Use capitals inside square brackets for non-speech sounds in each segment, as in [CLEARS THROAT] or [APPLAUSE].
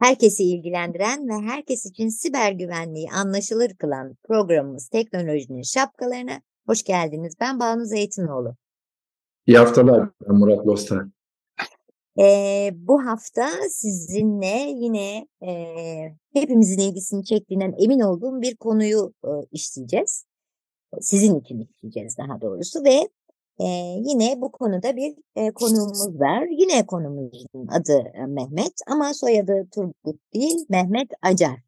Herkesi ilgilendiren ve herkes için siber güvenliği anlaşılır kılan programımız Teknolojinin Şapkalarına hoş geldiniz. Ben Banu Zeytinoğlu. İyi haftalar ben Murat Lostar. Ee, bu hafta sizinle yine e, hepimizin ilgisini çektiğinden emin olduğum bir konuyu e, işleyeceğiz. Sizin için işleyeceğiz daha doğrusu ve ee, yine bu konuda bir e, konuğumuz var. Yine konumuzun adı e, Mehmet ama soyadı Turgut değil, Mehmet Acar.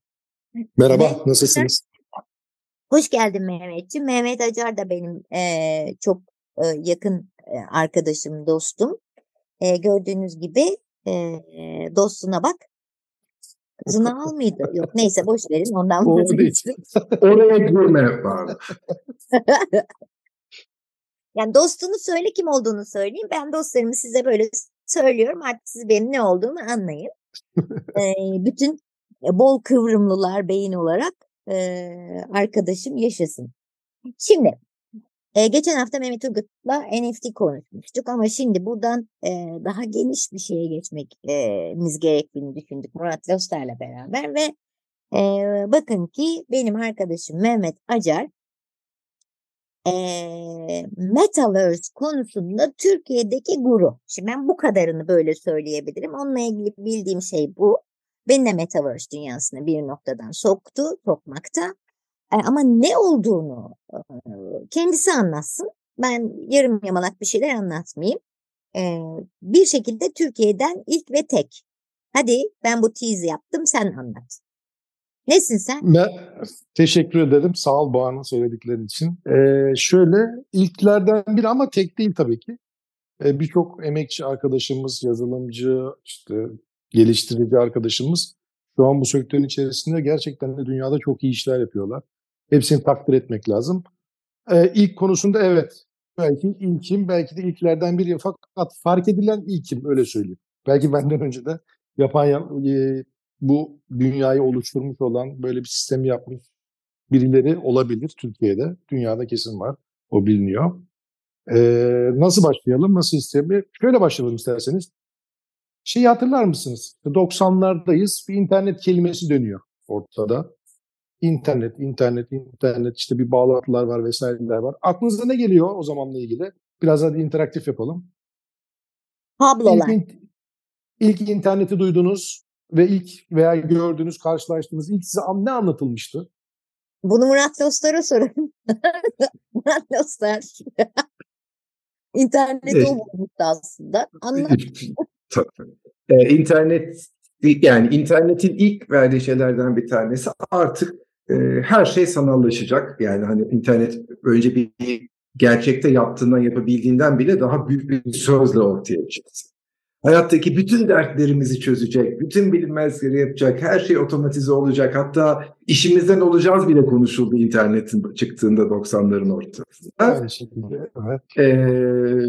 Merhaba, Ve, nasılsınız? Hoş geldin Mehmetciğim. Mehmet Acar da benim e, çok e, yakın e, arkadaşım, dostum. E, gördüğünüz gibi e, dostuna bak. Kızını [LAUGHS] al mıydı? Yok neyse boş verin ondan vazgeçtim. Oraya girme bari. [LAUGHS] Yani dostunu söyle kim olduğunu söyleyeyim. Ben dostlarımı size böyle söylüyorum. Artık siz benim ne olduğumu anlayın. ee, bütün e, bol kıvrımlılar beyin olarak e, arkadaşım yaşasın. Şimdi e, geçen hafta Mehmet Turgut'la NFT konuşmuştuk ama şimdi buradan e, daha geniş bir şeye geçmemiz gerektiğini düşündük Murat Lostar'la beraber ve e, bakın ki benim arkadaşım Mehmet Acar e, Metaverse konusunda Türkiye'deki guru. Şimdi ben bu kadarını böyle söyleyebilirim. Onunla ilgili bildiğim şey bu. Beni de Metaverse dünyasına bir noktadan soktu, sokmakta. Ama ne olduğunu kendisi anlatsın. Ben yarım yamalak bir şeyler anlatmayayım. Bir şekilde Türkiye'den ilk ve tek. Hadi ben bu tease yaptım sen anlat. Nesin sen? Ben teşekkür ederim. Sağ ol Bağ'ın söyledikleri için. Ee, şöyle ilklerden biri ama tek değil tabii ki. Ee, Birçok emekçi arkadaşımız, yazılımcı, işte geliştirici arkadaşımız şu an bu sektörün içerisinde gerçekten de dünyada çok iyi işler yapıyorlar. Hepsini takdir etmek lazım. Ee, ilk konusunda evet. Belki ilkim, belki de ilklerden biri. Fakat fark edilen ilkim öyle söyleyeyim. Belki benden önce de yapan e, bu dünyayı oluşturmuş olan böyle bir sistemi yapmış birileri olabilir Türkiye'de. Dünyada kesin var. O biliniyor. Ee, nasıl başlayalım? Nasıl isteyelim? Şöyle başlayalım isterseniz. Şeyi hatırlar mısınız? 90'lardayız. Bir internet kelimesi dönüyor ortada. İnternet, internet, internet işte bir bağlantılar var vesaireler var. Aklınıza ne geliyor o zamanla ilgili? Biraz hadi interaktif yapalım. Kablolar. İlk, ilk interneti duydunuz ve ilk veya gördüğünüz, karşılaştığınız ilk size ne anlatılmıştı? Bunu Murat Lostar'a sorun. [LAUGHS] Murat Lostar. İnterneti evet. o bulmuştu aslında. Anlat. [LAUGHS] ee, internet yani internetin ilk verdiği şeylerden bir tanesi artık e, her şey sanallaşacak. Yani hani internet önce bir gerçekte yaptığından yapabildiğinden bile daha büyük bir sözle ortaya çıktı hayattaki bütün dertlerimizi çözecek, bütün bilinmezleri yapacak, her şey otomatize olacak. Hatta işimizden olacağız bile konuşuldu internetin çıktığında 90'ların ortasında. Aynı şekilde, evet. Ee,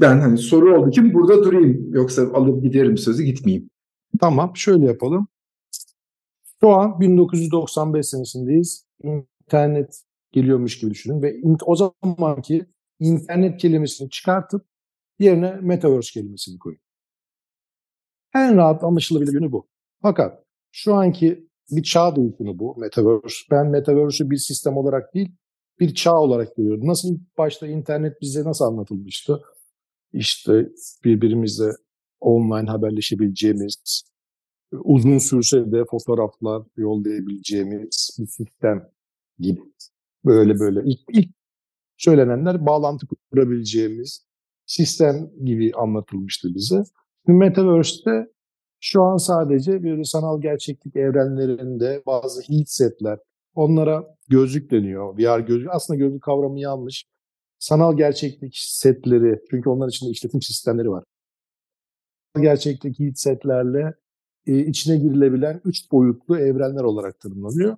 ben hani soru olduğu için burada durayım. Yoksa alıp giderim sözü gitmeyeyim. Tamam, şöyle yapalım. Şu an 1995 senesindeyiz. İnternet geliyormuş gibi düşünün ve o zamanki internet kelimesini çıkartıp Yerine Metaverse kelimesini koyun. En rahat anlaşılabilir yönü bu. Fakat şu anki bir çağ değişimi bu Metaverse. Ben Metaverse'ü bir sistem olarak değil, bir çağ olarak görüyorum. Nasıl başta internet bize nasıl anlatılmıştı? İşte birbirimizle online haberleşebileceğimiz, uzun sürse de fotoğraflar yollayabileceğimiz bir sistem gibi. Böyle böyle ilk, ilk söylenenler bağlantı kurabileceğimiz sistem gibi anlatılmıştı bize. Metaverse'te Şu an sadece böyle sanal gerçeklik evrenlerinde bazı headsetler, onlara gözlük deniyor. VR gözlük. Aslında gözlük kavramı yanlış. Sanal gerçeklik setleri, çünkü onların içinde işletim sistemleri var. Gerçeklik headsetlerle e, içine girilebilen üç boyutlu evrenler olarak tanımlanıyor.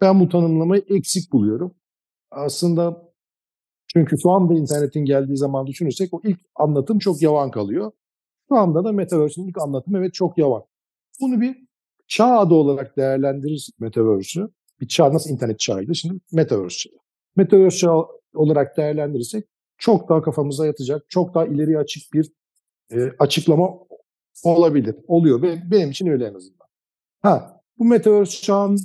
Ben bu tanımlamayı eksik buluyorum. Aslında çünkü şu anda internetin geldiği zaman düşünürsek o ilk anlatım çok yavan kalıyor. Şu anda da Metaverse'in ilk anlatımı evet çok yavan. Bunu bir çağ adı olarak değerlendirirsek Metaverse'ü, bir çağ nasıl internet çağıydı şimdi Metaverse. Metaverse çağı olarak değerlendirirsek çok daha kafamıza yatacak, çok daha ileriye açık bir e, açıklama olabilir. Oluyor. Benim, benim için öyle en azından. Ha, bu Metaverse çağını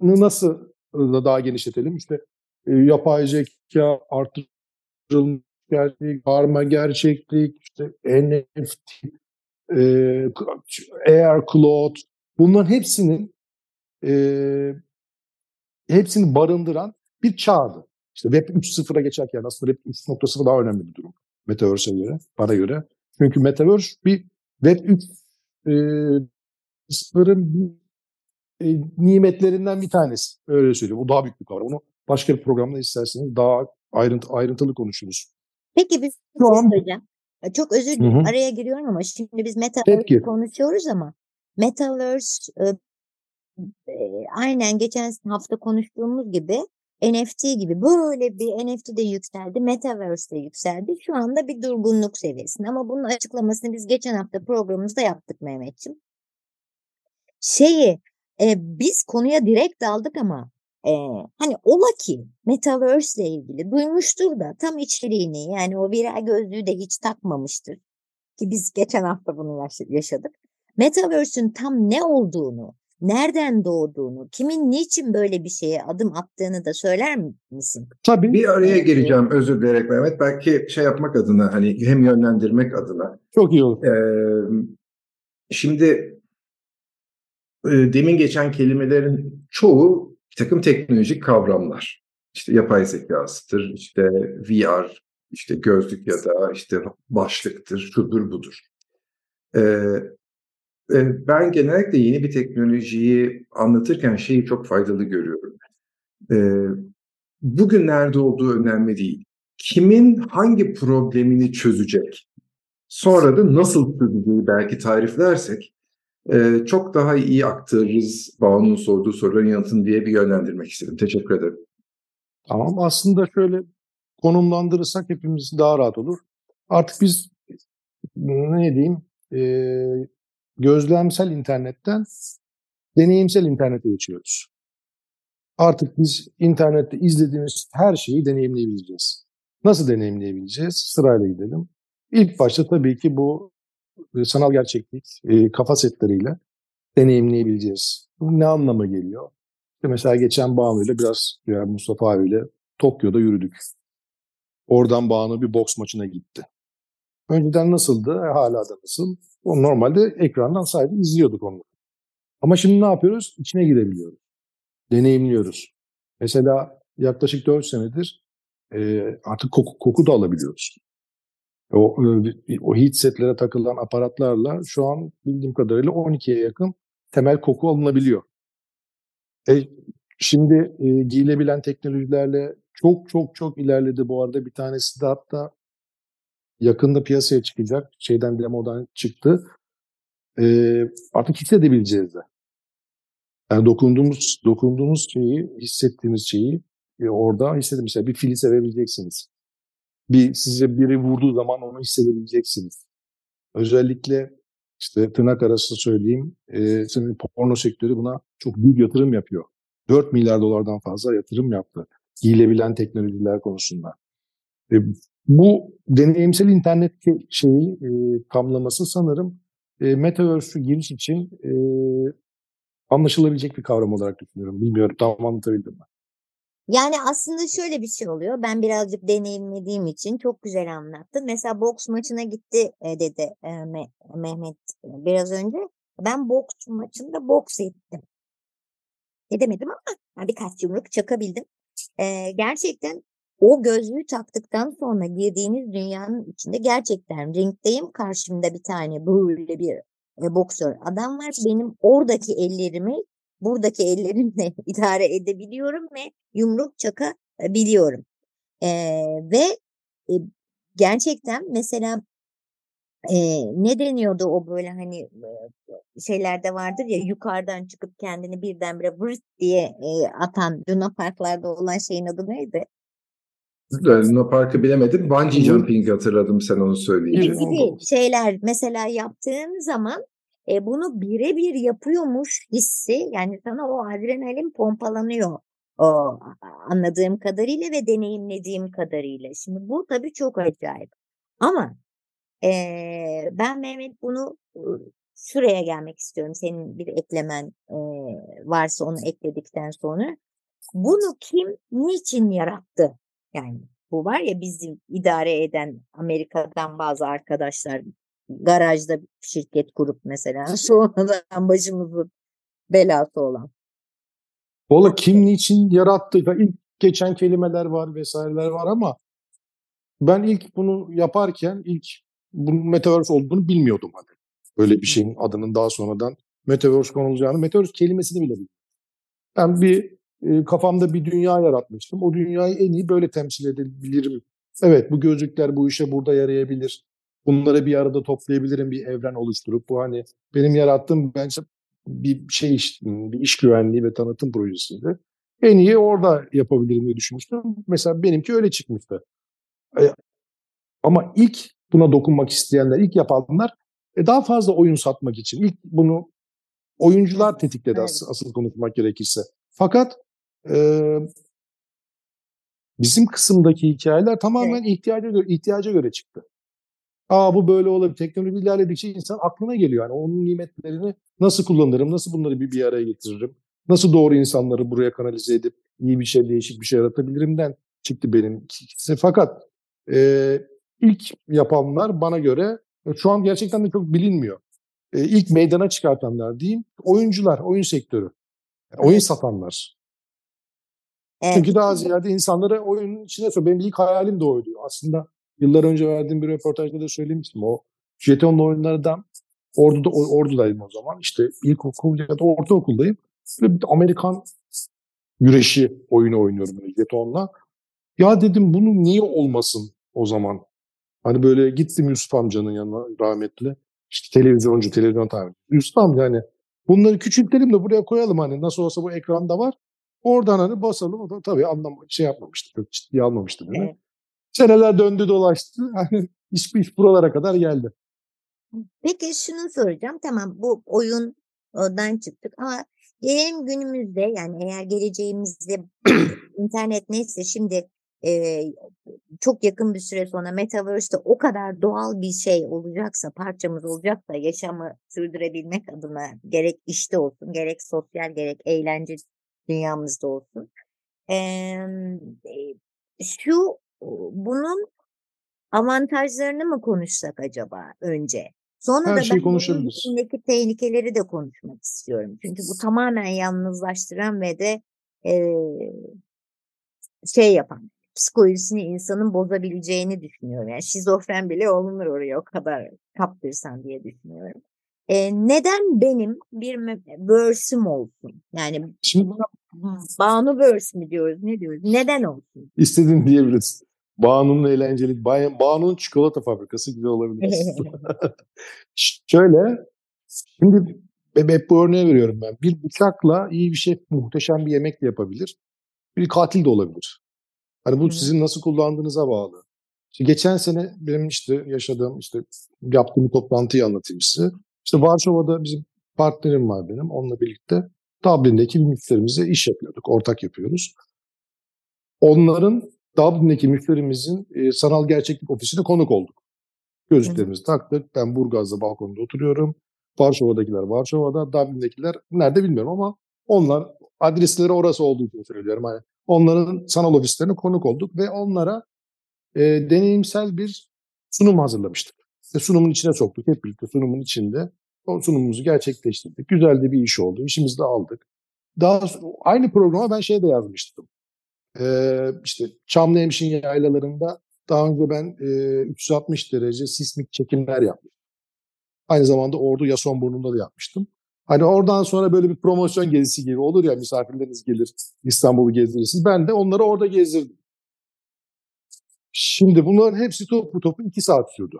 nasıl daha genişletelim? İşte e, yapay zeka, artırılmış gerçeklik, karma gerçeklik, işte NFT, e, Air Cloud bunların hepsinin e, hepsini barındıran bir çağdı. İşte Web 3.0'a geçerken aslında Web 3.0 daha önemli bir durum. Metaverse'e göre, bana göre. Çünkü Metaverse bir Web 3.0'ın bir e, nimetlerinden bir tanesi. Öyle söyleyeyim. Bu daha büyük bir kavram. Onu başka bir programda isterseniz daha ayrıntı, ayrıntılı konuşuruz. Peki biz Şu an... söyleyeceğim. Çok özür dilerim araya giriyorum ama şimdi biz Metaverse konuşuyoruz ama Metaverse e, e, aynen geçen hafta konuştuğumuz gibi NFT gibi böyle bir NFT de yükseldi, Metaverse de yükseldi. Şu anda bir durgunluk seviyesinde ama bunun açıklamasını biz geçen hafta programımızda yaptık Mehmetciğim. Şeyi e, biz konuya direkt daldık ama e, hani ola ki Metaverse ile ilgili duymuştur da tam içeriğini yani o viral gözlüğü de hiç takmamıştır. Ki biz geçen hafta bunu yaşadık. Metaverse'ün tam ne olduğunu, nereden doğduğunu, kimin niçin böyle bir şeye adım attığını da söyler misin? Tabii. Bir araya gireceğim özür dileyerek Mehmet. Belki şey yapmak adına hani hem yönlendirmek adına. Çok iyi olur. Ee, şimdi demin geçen kelimelerin çoğu bir takım teknolojik kavramlar. İşte yapay zekasıdır, işte VR, işte gözlük ya da işte başlıktır, şudur budur. Ee, ben genellikle yeni bir teknolojiyi anlatırken şeyi çok faydalı görüyorum. Bugün nerede olduğu önemli değil. Kimin hangi problemini çözecek? Sonra da nasıl çözeceği belki tariflersek çok daha iyi aktarırız Banu'nun sorduğu soruların yanıtını diye bir yönlendirmek istedim. Teşekkür ederim. Tamam aslında şöyle konumlandırırsak hepimiz daha rahat olur. Artık biz ne diyeyim gözlemsel internetten deneyimsel internete geçiyoruz. Artık biz internette izlediğimiz her şeyi deneyimleyebileceğiz. Nasıl deneyimleyebileceğiz? Sırayla gidelim. İlk başta tabii ki bu e, sanal gerçeklik e, kafa setleriyle deneyimleyebileceğiz. Bu ne anlama geliyor? Mesela geçen Banu ile biraz yani Mustafa abiyle Tokyo'da yürüdük. Oradan Banu bir boks maçına gitti. Önceden nasıldı? E, hala da nasıl? O normalde ekrandan sadece izliyorduk onu. Ama şimdi ne yapıyoruz? İçine girebiliyoruz. Deneyimliyoruz. Mesela yaklaşık 4 senedir e, artık koku, koku da alabiliyoruz. O, e, o headsetlere takılan aparatlarla şu an bildiğim kadarıyla 12'ye yakın temel koku alınabiliyor. E, şimdi e, giyilebilen teknolojilerle çok çok çok ilerledi bu arada. Bir tanesi de hatta yakında piyasaya çıkacak. Şeyden demodan çıktı. E, artık hissedebileceğiz de. Yani dokunduğumuz dokunduğumuz şeyi, hissettiğimiz şeyi e, orada hissedin. Mesela bir fili sevebileceksiniz bir size biri vurduğu zaman onu hissedebileceksiniz. Özellikle işte tırnak arası söyleyeyim, e, porno sektörü buna çok büyük yatırım yapıyor. 4 milyar dolardan fazla yatırım yaptı giyilebilen teknolojiler konusunda. E, bu deneyimsel internet şeyi e, tamlaması sanırım e, Metaverse giriş için e, anlaşılabilecek bir kavram olarak düşünüyorum. Bilmiyorum tam anlatabildim mi? Yani aslında şöyle bir şey oluyor. Ben birazcık deneyimlediğim için çok güzel anlattın. Mesela boks maçına gitti e, dedi e, Mehmet e, biraz önce. Ben boks maçında boks ettim. Edemedim ama birkaç yumruk çakabildim. gerçekten o gözlüğü taktıktan sonra girdiğiniz dünyanın içinde gerçekten ringdeyim. Karşımda bir tane böyle bir e, boksör adam var. Benim oradaki ellerimi buradaki ellerimle [LAUGHS] idare edebiliyorum ve yumruk çakabiliyorum. E, ve e, gerçekten mesela e, ne deniyordu o böyle hani e, şeylerde vardır ya yukarıdan çıkıp kendini birdenbire vırt diye e, atan Luna Parklarda olan şeyin adı neydi? Luna Park'ı bilemedim. Bungee jumping hatırladım sen onu söyleyince. Gibi şeyler mesela yaptığın zaman e, bunu birebir yapıyormuş hissi yani sana o adrenalin pompalanıyor o anladığım kadarıyla ve deneyimlediğim kadarıyla. Şimdi bu tabii çok acayip. Ama e, ben Mehmet bunu şuraya gelmek istiyorum. Senin bir eklemen e, varsa onu ekledikten sonra. Bunu kim niçin yarattı? Yani bu var ya bizim idare eden Amerika'dan bazı arkadaşlar garajda şirket kurup mesela [LAUGHS] sonradan başımızın belası olan. Valla kim niçin yarattı? İlk geçen kelimeler var vesaireler var ama ben ilk bunu yaparken ilk bunun Metaverse olduğunu bilmiyordum hani. Böyle bir şeyin adının daha sonradan Metaverse konulacağını. Metaverse kelimesini bile bilmiyorum. Ben bir e, kafamda bir dünya yaratmıştım. O dünyayı en iyi böyle temsil edebilirim. Evet bu gözlükler bu işe burada yarayabilir. Bunları bir arada toplayabilirim bir evren oluşturup bu hani benim yarattığım bence bir şey iş, bir iş güvenliği ve tanıtım projesiydi. En iyi orada yapabilirim diye düşünmüştüm. Mesela benimki öyle çıkmıştı. E, ama ilk buna dokunmak isteyenler, ilk yapanlar e, daha fazla oyun satmak için. ilk bunu oyuncular tetikledi evet. asıl, asıl konuşmak gerekirse. Fakat e, bizim kısımdaki hikayeler tamamen evet. ihtiyaca göre, ihtiyaca göre çıktı. Aa bu böyle olabilir. Teknoloji ilerledikçe insan aklına geliyor. Yani onun nimetlerini nasıl kullanırım, nasıl bunları bir, bir araya getiririm, nasıl doğru insanları buraya kanalize edip iyi bir şey, değişik bir şey yaratabilirimden çıktı benim ikisi. Fakat e, ilk yapanlar bana göre şu an gerçekten de çok bilinmiyor. E, ilk meydana çıkartanlar diyeyim oyuncular, oyun sektörü. Yani oyun satanlar. Evet. Çünkü daha ziyade insanları oyunun içine sokuyor. Benim ilk hayalim de oydu. Aslında Yıllar önce verdiğim bir röportajda da söylemiştim. O jetonlu oyunlardan orduda, ordudayım o zaman. İşte ilkokul ya da ortaokuldayım. Böyle bir Amerikan güreşi oyunu oynuyorum böyle jetonla. Ya dedim bunu niye olmasın o zaman? Hani böyle gittim Yusuf amcanın yanına rahmetli. İşte televizyoncu, televizyon tamirci. Yusuf amca hani bunları küçültelim de buraya koyalım hani nasıl olsa bu ekranda var. Oradan hani basalım. O da tabii anlam şey yapmamıştı. Çok ciddiye almamıştı. Evet. Seneler döndü dolaştı. Hani iş, iş buralara kadar geldi. Peki şunu soracağım. Tamam bu oyundan çıktık ama gelelim günümüzde yani eğer geleceğimizde [CLEARS THROAT] internet neyse şimdi e, çok yakın bir süre sonra Metaverse'de o kadar doğal bir şey olacaksa, parçamız olacaksa yaşamı sürdürebilmek adına gerek işte olsun, gerek sosyal, gerek eğlence dünyamızda olsun. E, şu bunun avantajlarını mı konuşsak acaba önce? Sonra Her da şeyi ben içindeki tehlikeleri de konuşmak istiyorum. Çünkü bu tamamen yalnızlaştıran ve de e, şey yapan, psikolojisini insanın bozabileceğini düşünüyorum. Yani şizofren bile olunur oraya o kadar kaptırsan diye düşünüyorum. E, neden benim bir verse'üm olsun? Yani Şimdi, Banu verse mi diyoruz, ne diyoruz? Neden olsun? İstediğin diyebiliriz. Banu'nun eğlenceli. Banu'nun çikolata fabrikası güzel olabilir. [LAUGHS] [LAUGHS] Şöyle, şimdi hep bu örneği veriyorum ben. Bir bıçakla iyi bir şey, muhteşem bir yemek de yapabilir. Bir katil de olabilir. Hani bu sizin nasıl kullandığınıza bağlı. İşte geçen sene benim işte yaşadığım, işte yaptığım toplantıyı anlatayım size. İşte Varşova'da bizim partnerim var benim. Onunla birlikte Dublin'deki bir müşterimize iş yapıyorduk. Ortak yapıyoruz. Onların Dublin'deki müşterimizin e, sanal gerçeklik ofisine konuk olduk. Gözlüklerimizi taktık. Ben Burgaz'da balkonda oturuyorum. Varşova'dakiler Varşova'da, Dublin'dekiler nerede bilmiyorum ama onlar adresleri orası olduğu için söylüyorum. Yani onların sanal ofislerine konuk olduk ve onlara e, deneyimsel bir sunum hazırlamıştık. Ve sunumun içine soktuk hep birlikte sunumun içinde. O sunumumuzu gerçekleştirdik. Güzel de bir iş oldu. İşimizi de aldık. Daha aynı programa ben şey de yazmıştım. Ee, işte Çamlıhemşin yaylalarında daha önce ben e, 360 derece sismik çekimler yaptım. Aynı zamanda Ordu Yasonburnu'nda da yapmıştım. Hani oradan sonra böyle bir promosyon gezisi gibi olur ya misafirleriniz gelir İstanbul'u gezdirirsiniz. Ben de onları orada gezdirdim. Şimdi bunların hepsi topu topu iki saat sürdü.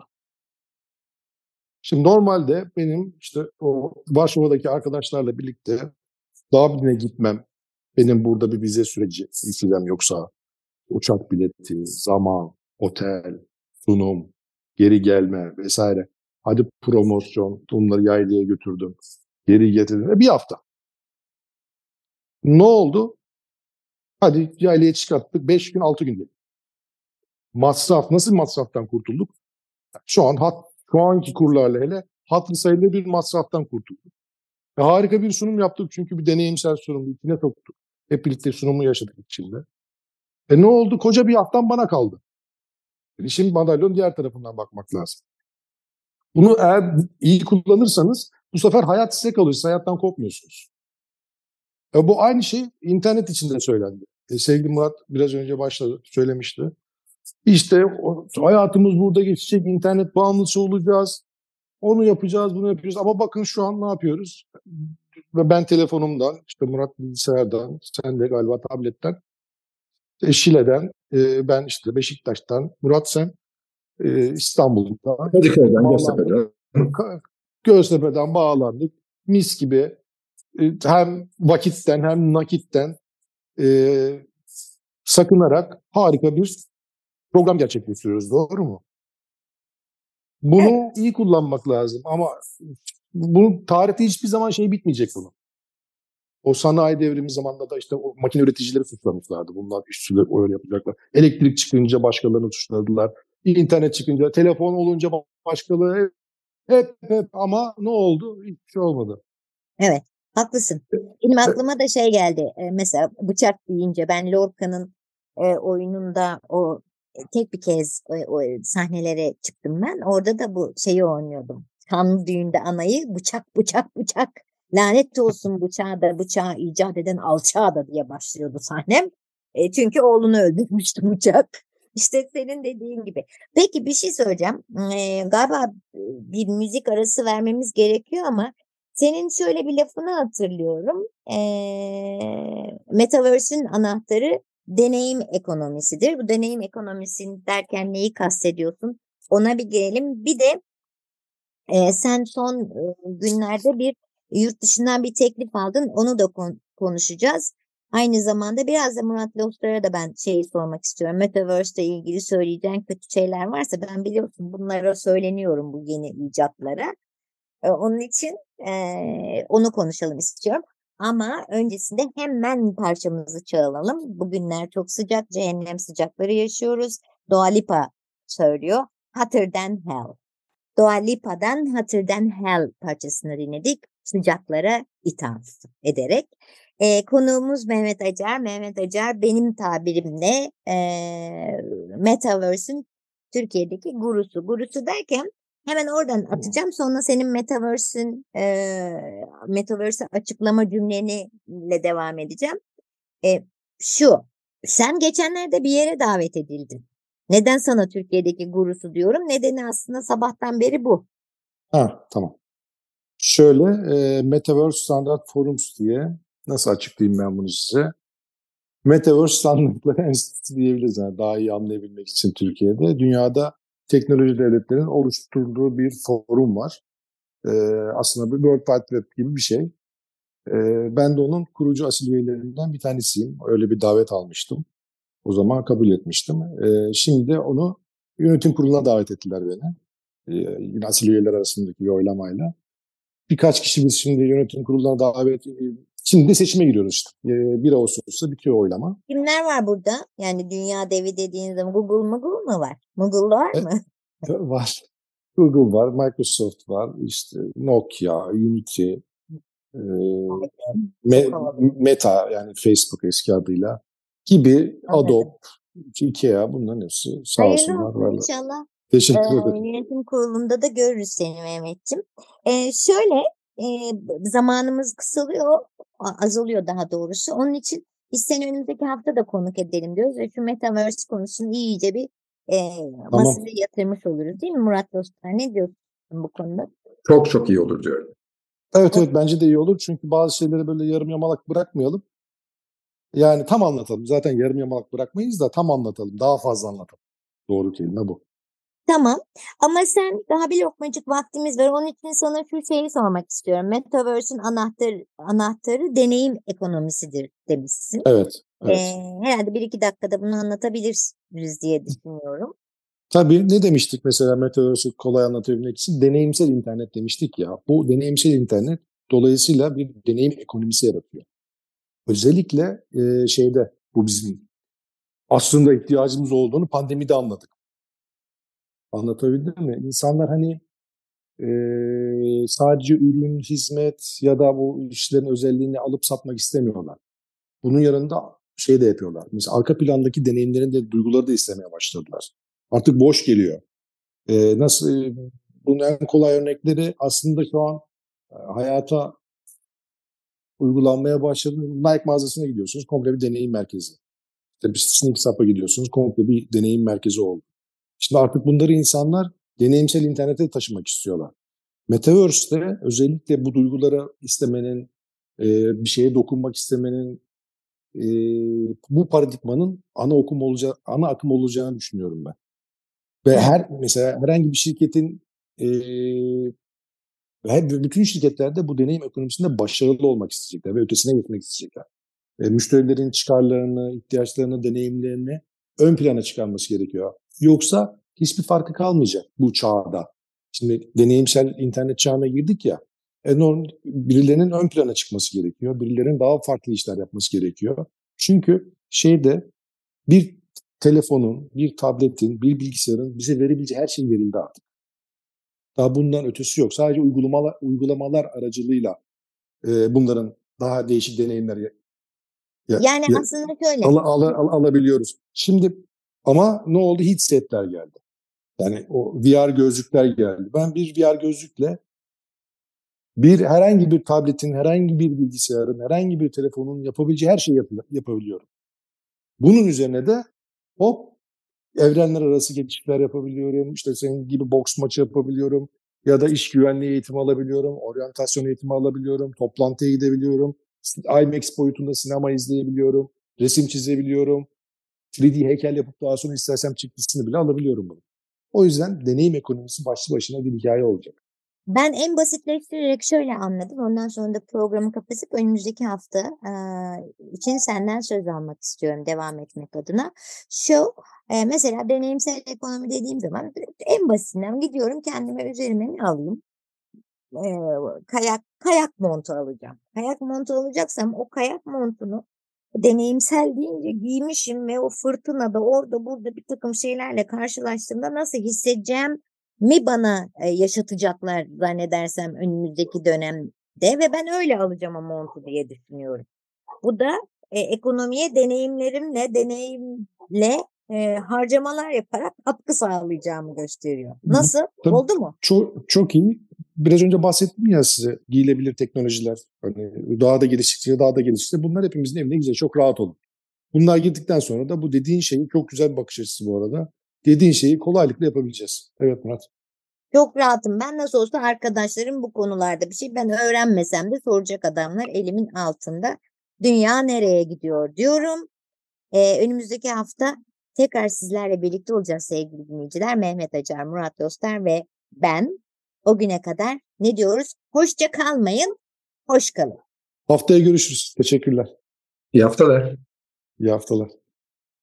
Şimdi normalde benim işte o Varşova'daki arkadaşlarla birlikte Dublin'e gitmem, benim burada bir vize süreci isteyeceğim yoksa uçak bileti, zaman, otel, sunum, geri gelme vesaire. Hadi promosyon, bunları yaylaya götürdüm. Geri getirdim. Bir hafta. Ne oldu? Hadi yaylaya çıkarttık. Beş gün, altı gün diyelim. Masraf, nasıl masraftan kurtulduk? Şu an hat, şu anki kurlarla hele hatırı sayılı bir masraftan kurtulduk. E, harika bir sunum yaptık çünkü bir deneyimsel sunum içine soktuk. Hep birlikte sunumu yaşadık içinde. E ne oldu? Koca bir haftan bana kaldı. Yani şimdi madalyonun diğer tarafından bakmak lazım. Bunu eğer iyi kullanırsanız bu sefer hayat size kalır. Siz hayattan kopmuyorsunuz. E bu aynı şey internet için de söylendi. E sevgili Murat biraz önce başladı, söylemişti. İşte hayatımız burada geçecek, internet bağımlısı olacağız. Onu yapacağız, bunu yapıyoruz. Ama bakın şu an ne yapıyoruz? Ve ben telefonumdan, işte Murat bilgisayardan, sen de galiba tabletten, e, Şile'den, e, ben işte Beşiktaş'tan, Murat sen e, İstanbul'dan. Kadıköy'den, Göztepe'den. Göztepe'den bağlandık. Mis gibi hem vakitten hem nakitten e, sakınarak harika bir program gerçekleştiriyoruz. Doğru mu? Bunu evet. iyi kullanmak lazım ama bu tarihte hiçbir zaman şey bitmeyecek bunu. O sanayi devrimi zamanında da işte o makine üreticileri suçlamışlardı. Bunlar işçiler öyle yapacaklar. Elektrik çıkınca başkalarını suçladılar. İnternet çıkınca, telefon olunca başkaları hep hep ama ne oldu? Hiçbir şey olmadı. Evet, haklısın. Benim aklıma da şey geldi. Mesela bıçak deyince ben Lorca'nın oyununda o tek bir kez o, o sahnelere çıktım ben. Orada da bu şeyi oynuyordum. Kanlı düğünde anayı bıçak bıçak bıçak lanet olsun bıçağı da bıçağı icat eden alçağı da diye başlıyordu sahnem. E, çünkü oğlunu öldürmüştü [LAUGHS] bıçak. İşte senin dediğin gibi. Peki bir şey söyleyeceğim. Ee, galiba bir müzik arası vermemiz gerekiyor ama senin şöyle bir lafını hatırlıyorum. Ee, Metaverse'ün anahtarı deneyim ekonomisidir. Bu deneyim ekonomisini derken neyi kastediyorsun? Ona bir gelelim. Bir de e, sen son e, günlerde bir yurt dışından bir teklif aldın. Onu da kon- konuşacağız. Aynı zamanda biraz da Murat Lostar'a da ben şeyi sormak istiyorum. Metaverse ile ilgili söyleyeceğin kötü şeyler varsa ben biliyorsun bunlara söyleniyorum bu yeni icatlara. E, onun için e, onu konuşalım istiyorum. Ama öncesinde hemen parçamızı çalalım. Bugünler çok sıcak, cehennem sıcakları yaşıyoruz. Dua Lipa söylüyor. Hotter Than Hell. Dua Lipa'dan Hotter Than Hell parçasını dinledik. Sıcaklara ithaf ederek. E, konuğumuz Mehmet Acar. Mehmet Acar benim tabirimle e, Metaverse'ün Türkiye'deki gurusu. Gurusu derken hemen oradan atacağım. Sonra senin Metaverse'ün e, Metaverse açıklama cümleniyle devam edeceğim. E, şu, sen geçenlerde bir yere davet edildin. Neden sana Türkiye'deki gurusu diyorum? Nedeni aslında sabahtan beri bu. Ha, tamam. Şöyle, e, Metaverse Standard Forums diye Nasıl açıklayayım ben bunu size? Metaverse standartları enstitüsü diyebiliriz. Yani daha iyi anlayabilmek için Türkiye'de. Dünyada teknoloji devletlerinin oluşturduğu bir forum var. Ee, aslında bir World Wide Web gibi bir şey. Ee, ben de onun kurucu asil üyelerinden bir tanesiyim. Öyle bir davet almıştım. O zaman kabul etmiştim. Ee, şimdi onu yönetim kuruluna davet ettiler beni. Ee, yine asil üyeler arasındaki bir oylamayla. Birkaç kişi biz şimdi yönetim kuruluna davet Şimdi de seçime giriyoruz işte. 1 Ağustos'ta bitiyor oylama. Kimler var burada? Yani dünya devi dediğiniz zaman Google mu Google mu var? Google var mı? E, var. Google var, Microsoft var, işte Nokia, Unity, e, Me, Meta yani Facebook eski adıyla gibi Adobe, Ikea bunların hepsi sağ olsunlar. Olsun, inşallah. Teşekkür ee, ederim. Yönetim kurulunda da görürüz seni Mehmetciğim. Ee, şöyle e, zamanımız kısalıyor, azalıyor daha doğrusu. Onun için biz seni önümüzdeki hafta da konuk edelim diyoruz ve şu Metaverse konusunu iyice bir e, tamam. masaya yatırmış oluruz değil mi Murat Dostlar? Ne diyorsun bu konuda? çok çok iyi olur diyorum. Evet evet bence de iyi olur. Çünkü bazı şeyleri böyle yarım yamalak bırakmayalım. Yani tam anlatalım. Zaten yarım yamalak bırakmayız da tam anlatalım. Daha fazla anlatalım. Doğru kelime bu. Tamam ama sen daha bir lokmacık vaktimiz var. Onun için sana şu şeyi sormak istiyorum. Metaverse'ün anahtarı, anahtarı deneyim ekonomisidir demişsin. Evet. evet. Ee, herhalde bir iki dakikada bunu anlatabiliriz diye düşünüyorum. Tabii ne demiştik mesela Metaverse'ü kolay anlatabilmek için? Deneyimsel internet demiştik ya. Bu deneyimsel internet dolayısıyla bir deneyim ekonomisi yaratıyor. Özellikle e, şeyde bu bizim aslında ihtiyacımız olduğunu pandemide anladık. Anlatabildim mi? İnsanlar hani e, sadece ürün, hizmet ya da bu işlerin özelliğini alıp satmak istemiyorlar. Bunun yanında şey de yapıyorlar. Mesela arka plandaki deneyimlerin de duyguları da istemeye başladılar. Artık boş geliyor. E, nasıl bunun en kolay örnekleri aslında şu an e, hayata uygulanmaya başladı. Nike mağazasına gidiyorsunuz. Komple bir deneyim merkezi. İşte bir Sneak gidiyorsunuz. Komple bir deneyim merkezi oldu. Şimdi artık bunları insanlar deneyimsel internete taşımak istiyorlar. Metaverse'de özellikle bu duyguları istemenin, e, bir şeye dokunmak istemenin, e, bu paradigmanın ana okum olacağı, ana akım olacağını düşünüyorum ben. Ve her mesela herhangi bir şirketin e, ve bütün şirketlerde bu deneyim ekonomisinde başarılı olmak isteyecekler ve ötesine gitmek isteyecekler. E, müşterilerin çıkarlarını, ihtiyaçlarını, deneyimlerini ön plana çıkarması gerekiyor. Yoksa hiçbir farkı kalmayacak bu çağda. Şimdi deneyimsel internet çağına girdik ya. Enorm birilerinin ön plana çıkması gerekiyor. Birilerinin daha farklı işler yapması gerekiyor. Çünkü şeyde bir telefonun, bir tabletin, bir bilgisayarın bize verebileceği her şey verildi artık. Daha bundan ötesi yok. Sadece uygulamalar, uygulamalar aracılığıyla e, bunların daha değişik deneyimler ya, yani ya, aslında şöyle. Al, al, al, alabiliyoruz. Şimdi ama ne oldu? Headsetler geldi. Yani o VR gözlükler geldi. Ben bir VR gözlükle bir herhangi bir tabletin, herhangi bir bilgisayarın, herhangi bir telefonun yapabileceği her şeyi yap yapabiliyorum. Bunun üzerine de hop evrenler arası geçişler yapabiliyorum. İşte senin gibi boks maçı yapabiliyorum. Ya da iş güvenliği eğitimi alabiliyorum. Oryantasyon eğitimi alabiliyorum. Toplantıya gidebiliyorum. IMAX boyutunda sinema izleyebiliyorum. Resim çizebiliyorum. 3D heykel yapıp daha sonra istersem çıktısını bile alabiliyorum bunu. O yüzden deneyim ekonomisi başlı başına bir hikaye olacak. Ben en basitleştirerek şöyle anladım. Ondan sonra da programı kapatıp önümüzdeki hafta e, için senden söz almak istiyorum devam etmek adına. Şu e, mesela deneyimsel ekonomi dediğim zaman en basitinden gidiyorum kendime üzerime ne alayım? E, kayak kayak montu alacağım. Kayak montu alacaksam o kayak montunu deneyimsel deyince giymişim ve o fırtınada orada burada bir takım şeylerle karşılaştığımda nasıl hissedeceğim mi bana yaşatacaklar zannedersem önümüzdeki dönemde ve ben öyle alacağım o montu diye düşünüyorum. Bu da e, ekonomiye deneyimlerimle, deneyimle e, harcamalar yaparak katkı sağlayacağımı gösteriyor. Nasıl? Tabii, Oldu mu? Çok, çok iyi. Biraz önce bahsettim ya size giyilebilir teknolojiler. Hani daha da geliştikçe daha da geliştikçe bunlar hepimizin evine gidecek. Çok rahat olun. Bunlar girdikten sonra da bu dediğin şeyi çok güzel bir bakış açısı bu arada dediğin şeyi kolaylıkla yapabileceğiz. Evet Murat. Çok rahatım. Ben nasıl olsa arkadaşlarım bu konularda bir şey ben öğrenmesem de soracak adamlar elimin altında. Dünya nereye gidiyor diyorum. Ee, önümüzdeki hafta tekrar sizlerle birlikte olacağız sevgili dinleyiciler. Mehmet Acar, Murat Dostar ve ben. O güne kadar ne diyoruz? Hoşça kalmayın, hoş kalın. Haftaya görüşürüz. Teşekkürler. İyi haftalar. İyi haftalar.